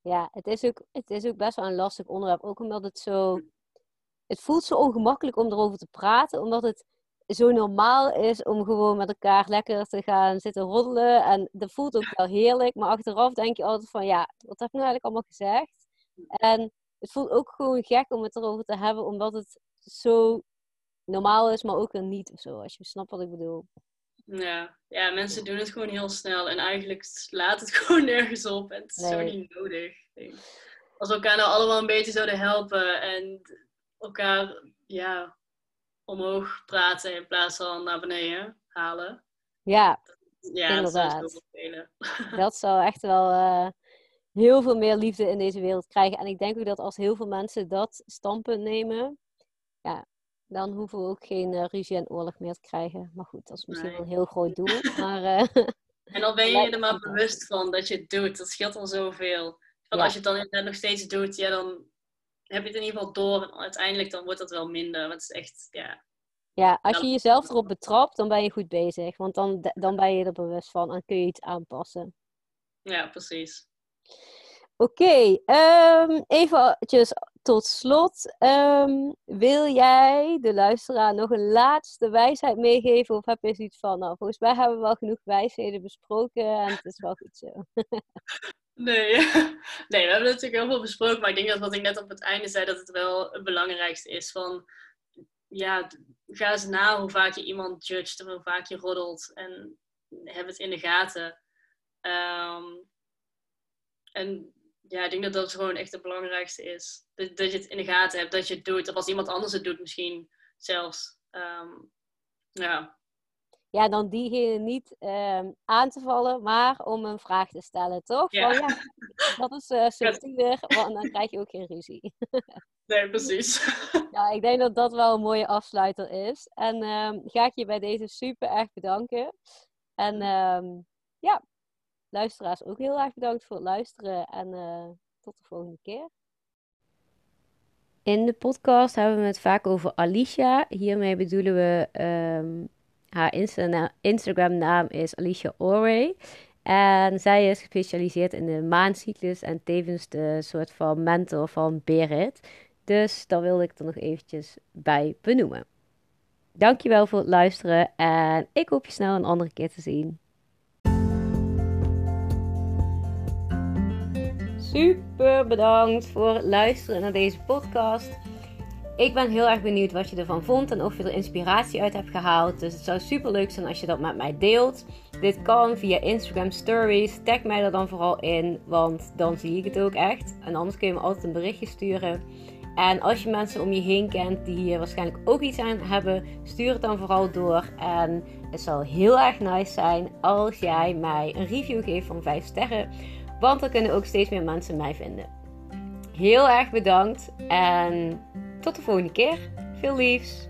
Ja, het is, ook, het is ook best wel een lastig onderwerp. Ook omdat het zo het voelt zo ongemakkelijk om erover te praten, omdat het zo normaal is om gewoon met elkaar lekker te gaan zitten roddelen. En dat voelt ook wel heerlijk, maar achteraf denk je altijd van ja, wat heb ik nou eigenlijk allemaal gezegd? En het voelt ook gewoon gek om het erover te hebben, omdat het zo normaal is, maar ook weer niet of zo, als je snapt wat ik bedoel. Ja, ja mensen doen het gewoon heel snel en eigenlijk slaat het gewoon nergens op en het is zo niet nodig. Als we elkaar nou allemaal een beetje zouden helpen en elkaar ja, omhoog praten in plaats van naar beneden halen. Ja, ja inderdaad. Dat zou, dat zou echt wel uh, heel veel meer liefde in deze wereld krijgen. En ik denk ook dat als heel veel mensen dat standpunt nemen, ja, dan hoeven we ook geen uh, ruzie en oorlog meer te krijgen. Maar goed, dat is misschien wel een heel groot doel. Maar, uh, en dan ben je er maar bewust van dat je het doet. Dat scheelt al zoveel. Van Als je het dan nog steeds doet, ja, dan heb je het in ieder geval door. En uiteindelijk dan wordt dat wel minder. Want het is echt, ja... Ja, als je jezelf erop betrapt, dan ben je goed bezig. Want dan, dan ben je er bewust van en kun je iets aanpassen. Ja, precies. Oké, okay, um, even tot slot. Ehm, wil jij de luisteraar nog een laatste wijsheid meegeven? Of heb je zoiets van, nou, volgens mij hebben we wel genoeg wijsheden besproken en het is wel goed zo. Nee. nee, we hebben natuurlijk heel veel besproken, maar ik denk dat wat ik net op het einde zei, dat het wel het belangrijkste is van, ja, ga eens na hoe vaak je iemand judgt of hoe vaak je roddelt en heb het in de gaten. Ehm, en ja, ik denk dat dat gewoon echt het belangrijkste is. Dat, dat je het in de gaten hebt, dat je het doet. Of als iemand anders het doet misschien zelfs. Ehm, ja, ja, dan diegene niet ehm, aan te vallen, maar om een vraag te stellen, toch? Ja. ja dat is uh, subtieler, want dan krijg je ook geen ruzie. nee, precies. ja, ik denk dat dat wel een mooie afsluiter is. En um, ga ik je bij deze super erg bedanken. En um, ja, luisteraars ook heel erg bedankt voor het luisteren en uh, tot de volgende keer. In de podcast hebben we het vaak over Alicia. Hiermee bedoelen we haar Instagram naam is Alicia Orey. En zij is gespecialiseerd in de maancyclus en tevens de soort van mentor van Berit. Dus daar wilde ik er nog eventjes bij benoemen. Dankjewel voor het luisteren en ik hoop je snel een andere keer te zien. Super bedankt voor het luisteren naar deze podcast. Ik ben heel erg benieuwd wat je ervan vond en of je er inspiratie uit hebt gehaald. Dus het zou super leuk zijn als je dat met mij deelt. Dit kan via Instagram Stories. Tag mij er dan vooral in, want dan zie ik het ook echt. En anders kun je me altijd een berichtje sturen. En als je mensen om je heen kent die hier waarschijnlijk ook iets aan hebben, stuur het dan vooral door. En het zal heel erg nice zijn als jij mij een review geeft van 5 sterren. Want dan kunnen ook steeds meer mensen mij vinden. Heel erg bedankt en tot de volgende keer. Veel liefs.